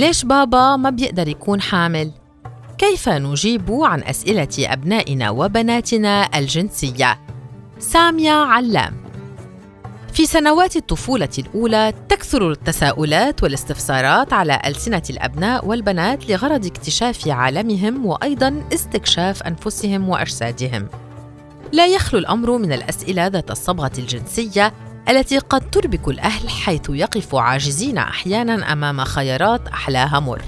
ليش بابا ما بيقدر يكون حامل؟ كيف نجيب عن أسئلة أبنائنا وبناتنا الجنسية؟ سامية علام في سنوات الطفولة الأولى تكثر التساؤلات والاستفسارات على ألسنة الأبناء والبنات لغرض اكتشاف عالمهم وأيضاً استكشاف أنفسهم وأجسادهم. لا يخلو الأمر من الأسئلة ذات الصبغة الجنسية التي قد تربك الأهل حيث يقف عاجزين أحياناً أمام خيارات أحلاها مر.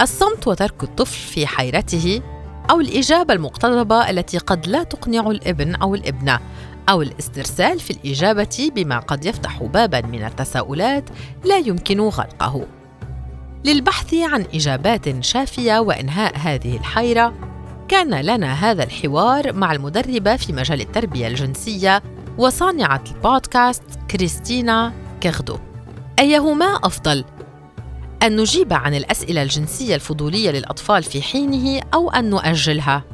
الصمت وترك الطفل في حيرته أو الإجابة المقتضبة التي قد لا تقنع الابن أو الإبنة أو الاسترسال في الإجابة بما قد يفتح بابا من التساؤلات لا يمكن غلقه. للبحث عن إجابات شافية وإنهاء هذه الحيرة، كان لنا هذا الحوار مع المدربة في مجال التربية الجنسية وصانعة البودكاست كريستينا كيغدو. أيهما أفضل؟ أن نجيب عن الأسئلة الجنسية الفضولية للأطفال في حينه أو أن نؤجلها؟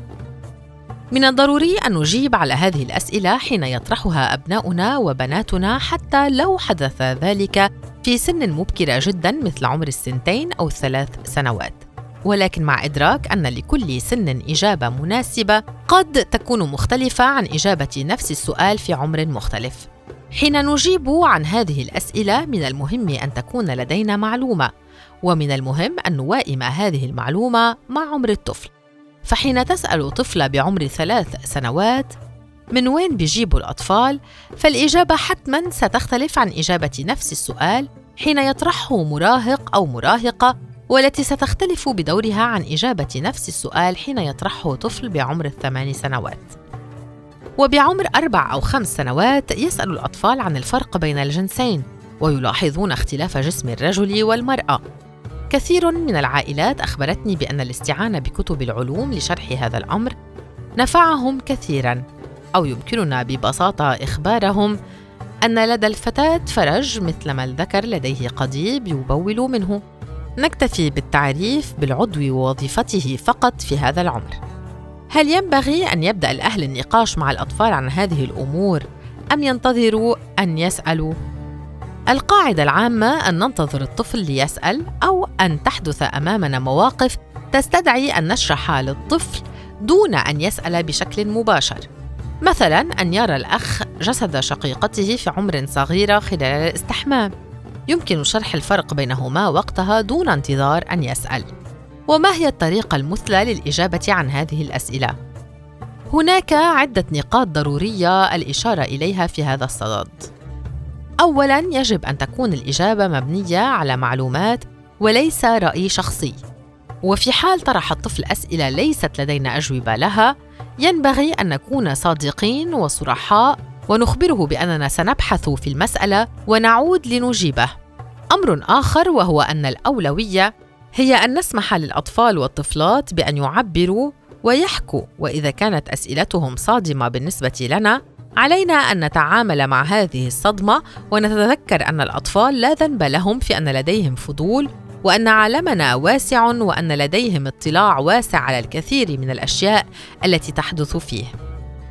من الضروري أن نجيب على هذه الأسئلة حين يطرحها أبناؤنا وبناتنا حتى لو حدث ذلك في سن مبكرة جدا مثل عمر السنتين أو الثلاث سنوات. ولكن مع إدراك أن لكل سن إجابة مناسبة قد تكون مختلفة عن إجابة نفس السؤال في عمر مختلف. حين نجيب عن هذه الأسئلة من المهم أن تكون لدينا معلومة، ومن المهم أن نوائم هذه المعلومة مع عمر الطفل. فحين تسأل طفلة بعمر ثلاث سنوات من وين بيجيبوا الأطفال؟ فالإجابة حتماً ستختلف عن إجابة نفس السؤال حين يطرحه مراهق أو مراهقة والتي ستختلف بدورها عن إجابة نفس السؤال حين يطرحه طفل بعمر الثمان سنوات. وبعمر أربع أو خمس سنوات يسأل الأطفال عن الفرق بين الجنسين ويلاحظون اختلاف جسم الرجل والمرأة كثير من العائلات أخبرتني بأن الاستعانة بكتب العلوم لشرح هذا الأمر نفعهم كثيرا أو يمكننا ببساطة إخبارهم أن لدى الفتاة فرج مثلما الذكر لديه قضيب يبول منه نكتفي بالتعريف بالعضو ووظيفته فقط في هذا العمر هل ينبغي أن يبدأ الأهل النقاش مع الأطفال عن هذه الأمور أم ينتظروا أن يسألوا القاعدة العامة أن ننتظر الطفل ليسأل أو أن تحدث أمامنا مواقف تستدعي أن نشرح للطفل دون أن يسأل بشكل مباشر. مثلا أن يرى الأخ جسد شقيقته في عمر صغيرة خلال الاستحمام. يمكن شرح الفرق بينهما وقتها دون انتظار أن يسأل. وما هي الطريقة المثلى للإجابة عن هذه الأسئلة؟ هناك عدة نقاط ضرورية الإشارة إليها في هذا الصدد. اولا يجب أن تكون الإجابة مبنية على معلومات وليس رأي شخصي وفي حال طرح الطفل أسئلة ليست لدينا أجوبة لها ينبغي أن نكون صادقين وصرحاء ونخبره بأننا سنبحث في المسألة ونعود لنجيبه. أمر آخر وهو أن الأولوية هي أن نسمح للأطفال والطفلات بأن يعبروا ويحكوا وإذا كانت أسئلتهم صادمة بالنسبة لنا علينا أن نتعامل مع هذه الصدمة ونتذكر أن الأطفال لا ذنب لهم في أن لديهم فضول وأن عالمنا واسع وأن لديهم اطلاع واسع على الكثير من الأشياء التي تحدث فيه.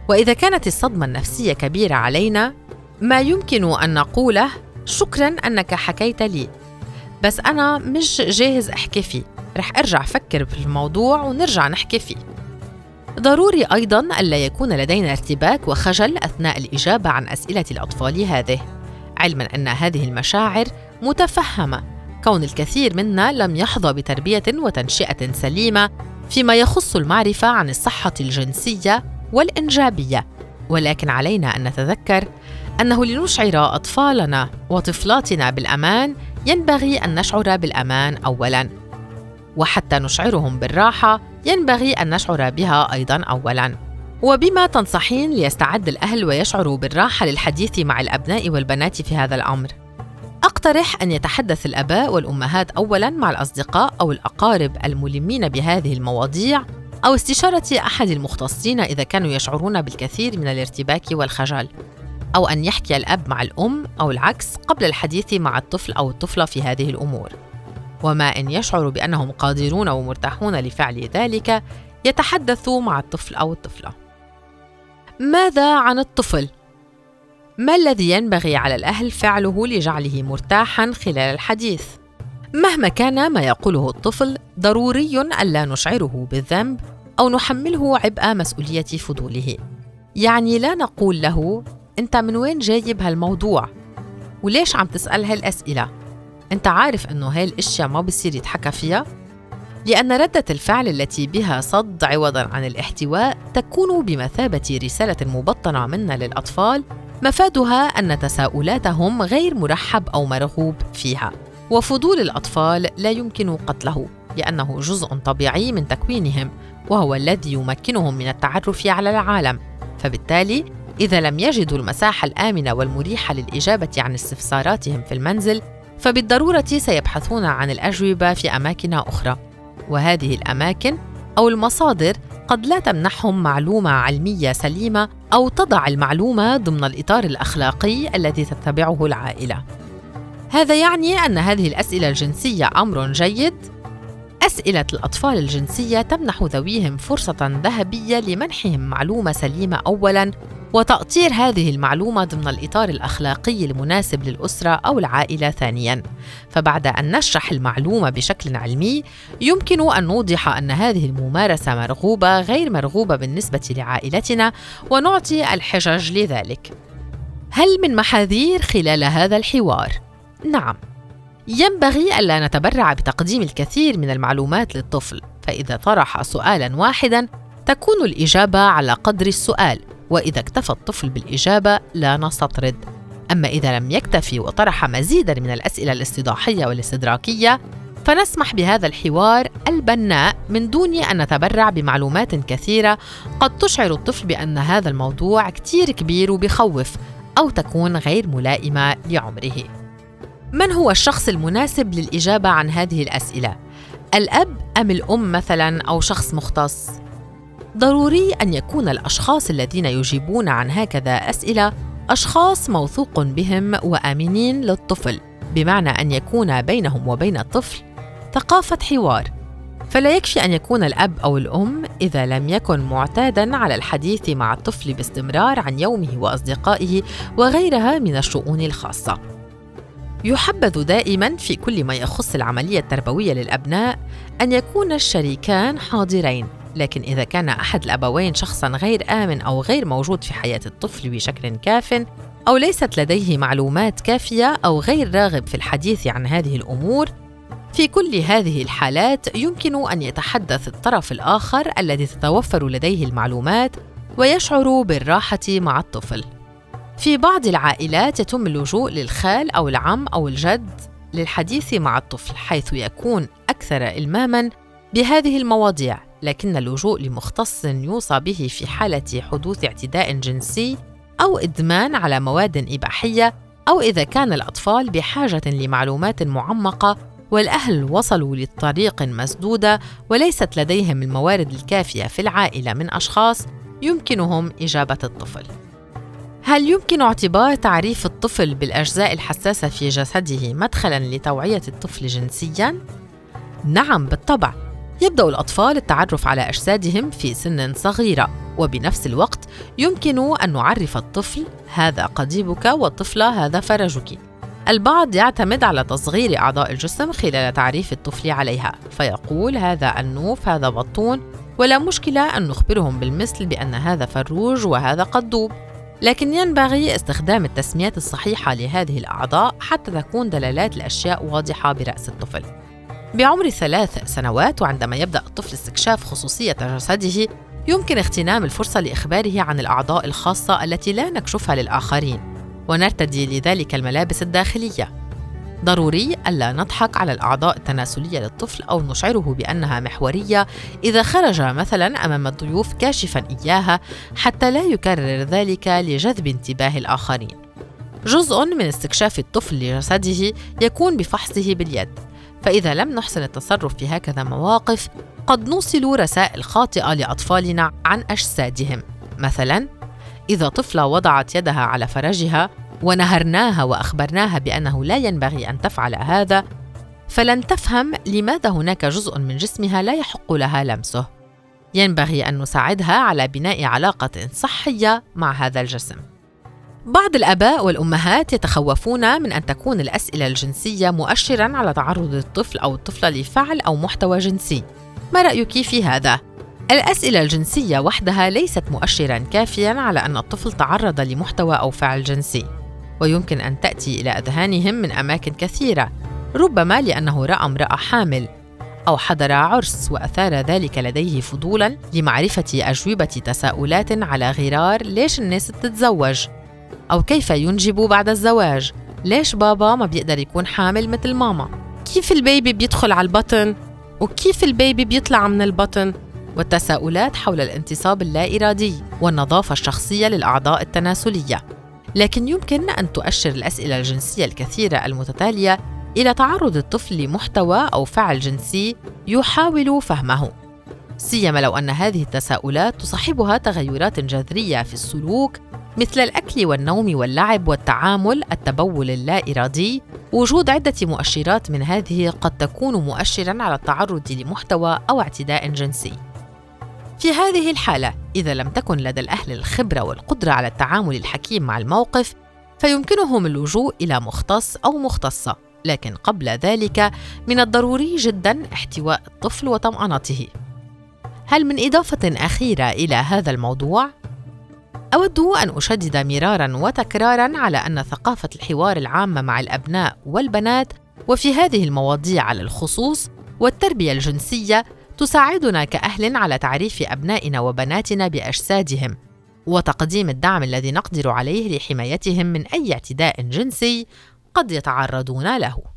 وإذا كانت الصدمة النفسية كبيرة علينا ما يمكن أن نقوله شكرا أنك حكيت لي. بس أنا مش جاهز أحكي فيه. رح أرجع أفكر في الموضوع ونرجع نحكي فيه. ضروري أيضا الا يكون لدينا ارتباك وخجل أثناء الإجابة عن أسئلة الأطفال هذه علما أن هذه المشاعر متفهمة. كون الكثير منا لم يحظى بتربية وتنشئة سليمة فيما يخص المعرفة عن الصحة الجنسية والإنجابية. ولكن علينا أن نتذكر أنه لنشعر أطفالنا وطفلاتنا بالأمان ينبغي أن نشعر بالأمان اولا. وحتى نشعرهم بالراحة ينبغي أن نشعر بها أيضا اولا. وبما تنصحين ليستعد الأهل ويشعروا بالراحة للحديث مع الأبناء والبنات في هذا الأمر. أقترح أن يتحدث الأباء والأمهات اولا مع الأصدقاء أو الأقارب الملمين بهذه المواضيع أو استشارة أحد المختصين إذا كانوا يشعرون بالكثير من الارتباك والخجل أو أن يحكي الأب مع الأم أو العكس قبل الحديث مع الطفل أو الطفلة في هذه الأمور وما إن يشعر بأنهم قادرون ومرتاحون لفعل ذلك يتحدث مع الطفل أو الطفلة. ماذا عن الطفل؟ ما الذي ينبغي على الأهل فعله لجعله مرتاحا خلال الحديث؟ مهما كان ما يقوله الطفل ضروري الا نشعره بالذنب أو نحمله عبء مسؤولية فضوله. يعني لا نقول له أنت من وين جايب هالموضوع؟ وليش عم تسأل هالأسئلة؟ أنت عارف إنه هاي الأشياء ما بصير يتحكى فيها؟ لأن ردة الفعل التي بها صد عوضا عن الاحتواء تكون بمثابة رسالة مبطنة منا للأطفال مفادها أن تساؤلاتهم غير مرحب أو مرغوب فيها. وفضول الأطفال لا يمكن قتله لأنه جزء طبيعي من تكوينهم وهو الذي يمكنهم من التعرف على العالم. فبالتالي إذا لم يجدوا المساحة الآمنة والمريحة للإجابة عن استفساراتهم في المنزل فبالضرورة سيبحثون عن الأجوبة في أماكن أخرى. وهذه الأماكن أو المصادر قد لا تمنحهم معلومة علمية سليمة أو تضع المعلومة ضمن الإطار الأخلاقي الذي تتبعه العائلة. هذا يعني أن هذه الأسئلة الجنسية أمر جيد أسئلة الأطفال الجنسية تمنح ذويهم فرصة ذهبية لمنحهم معلومة سليمة اولا وتأطير هذه المعلومة ضمن الإطار الأخلاقي المناسب للأسرة أو العائلة ثانياً، فبعد أن نشرح المعلومة بشكل علمي، يمكن أن نوضح أن هذه الممارسة مرغوبة غير مرغوبة بالنسبة لعائلتنا ونعطي الحجج لذلك. هل من محاذير خلال هذا الحوار؟ نعم. ينبغي ألا نتبرع بتقديم الكثير من المعلومات للطفل، فإذا طرح سؤالاً واحداً تكون الإجابة على قدر السؤال وإذا اكتفى الطفل بالإجابة لا نستطرد أما إذا لم يكتفي وطرح مزيدا من الأسئلة الاستيضاحيه والاستدراكية فنسمح بهذا الحوار البناء من دون أن نتبرع بمعلومات كثيرة قد تشعر الطفل بأن هذا الموضوع كتير كبير وبخوف أو تكون غير ملائمة لعمره من هو الشخص المناسب للإجابة عن هذه الأسئلة؟ الأب أم الأم مثلا أو شخص مختص؟ ضروري أن يكون الأشخاص الذين يجيبون عن هكذا أسئلة أشخاص موثوق بهم وآمنين للطفل بمعنى أن يكون بينهم وبين الطفل ثقافة حوار. فلا يكفي أن يكون الأب أو الأم إذا لم يكن معتادا على الحديث مع الطفل باستمرار عن يومه وأصدقائه وغيرها من الشؤون الخاصة. يحبذ دائما في كل ما يخص العملية التربوية للأبناء أن يكون الشريكان حاضرين لكن إذا كان أحد الأبوين شخصا غير آمن أو غير موجود في حياة الطفل بشكل كاف أو ليست لديه معلومات كافية أو غير راغب في الحديث عن هذه الأمور في كل هذه الحالات يمكن أن يتحدث الطرف الآخر الذي تتوفر لديه المعلومات ويشعر بالراحة مع الطفل. في بعض العائلات يتم اللجوء للخال أو العم أو الجد للحديث مع الطفل حيث يكون أكثر إلماماً بهذه المواضيع لكن اللجوء لمختص يوصى به في حالة حدوث اعتداء جنسي أو إدمان على مواد إباحية أو إذا كان الأطفال بحاجة لمعلومات معمقة والأهل وصلوا لطريق مسدودة وليست لديهم الموارد الكافية في العائلة من أشخاص يمكنهم إجابة الطفل. هل يمكن اعتبار تعريف الطفل بالأجزاء الحساسة في جسده مدخلاً لتوعية الطفل جنسياً؟ نعم بالطبع، يبدأ الأطفال التعرف على أجسادهم في سن صغيرة وبنفس الوقت يمكن أن نعرف الطفل هذا قضيبك والطفلة هذا فرجك البعض يعتمد على تصغير أعضاء الجسم خلال تعريف الطفل عليها فيقول هذا النوف هذا بطون ولا مشكلة أن نخبرهم بالمثل بأن هذا فروج وهذا قضوب لكن ينبغي استخدام التسميات الصحيحة لهذه الأعضاء حتى تكون دلالات الأشياء واضحة برأس الطفل. بعمر ثلاث سنوات وعندما يبدأ الطفل استكشاف خصوصية جسده يمكن اغتنام الفرصة لإخباره عن الأعضاء الخاصة التي لا نكشفها للآخرين. ونرتدي لذلك الملابس الداخلية. ضروري ألا نضحك على الأعضاء التناسلية للطفل أو نشعره بأنها محورية إذا خرج مثلا أمام الضيوف كاشفا إياها حتى لا يكرر ذلك لجذب انتباه الآخرين. جزء من استكشاف الطفل لجسده يكون بفحصه باليد فإذا لم نحسن التصرف في هكذا مواقف قد نوصل رسائل خاطئة لأطفالنا عن أجسادهم. مثلا إذا طفلة وضعت يدها على فرجها ونهرناها وأخبرناها بأنه لا ينبغي أن تفعل هذا فلن تفهم لماذا هناك جزء من جسمها لا يحق لها لمسه ينبغي أن نساعدها على بناء علاقة صحية مع هذا الجسم بعض الآباء والأمهات يتخوفون من أن تكون الأسئلة الجنسية مؤشراً على تعرض الطفل أو الطفلة لفعل أو محتوى جنسي. ما رأيك في هذا؟ الأسئلة الجنسية وحدها ليست مؤشراً كافياً على أن الطفل تعرض لمحتوى أو فعل جنسي، ويمكن أن تأتي إلى أذهانهم من أماكن كثيرة، ربما لأنه رأى امرأة حامل أو حضر عرس وأثار ذلك لديه فضولاً لمعرفة أجوبة تساؤلات على غرار ليش الناس بتتزوج أو كيف ينجب بعد الزواج؟ ليش بابا ما بيقدر يكون حامل مثل ماما؟ كيف البيبي بيدخل على البطن؟ وكيف البيبي بيطلع من البطن؟ والتساؤلات حول الانتصاب اللا إرادي والنظافة الشخصية للأعضاء التناسلية. لكن يمكن أن تؤشر الأسئلة الجنسية الكثيرة المتتالية إلى تعرض الطفل لمحتوى أو فعل جنسي يحاول فهمه. سيما لو أن هذه التساؤلات تصاحبها تغيرات جذرية في السلوك مثل الأكل والنوم واللعب والتعامل التبول اللا إرادي وجود عدة مؤشرات من هذه قد تكون مؤشرا على التعرض لمحتوى أو اعتداء جنسي. في هذه الحالة إذا لم تكن لدى الأهل الخبرة والقدرة على التعامل الحكيم مع الموقف فيمكنهم اللجوء إلى مختص أو مختصة لكن قبل ذلك من الضروري جدا احتواء الطفل وطمأنته هل من إضافة أخيرة إلى هذا الموضوع؟ أود أن أشدد مرارا وتكرارا على أن ثقافة الحوار العامة مع الأبناء والبنات وفي هذه المواضيع على الخصوص والتربية الجنسية تساعدنا كأهل على تعريف أبنائنا وبناتنا بأجسادهم وتقديم الدعم الذي نقدر عليه لحمايتهم من أي اعتداء جنسي قد يتعرضون له.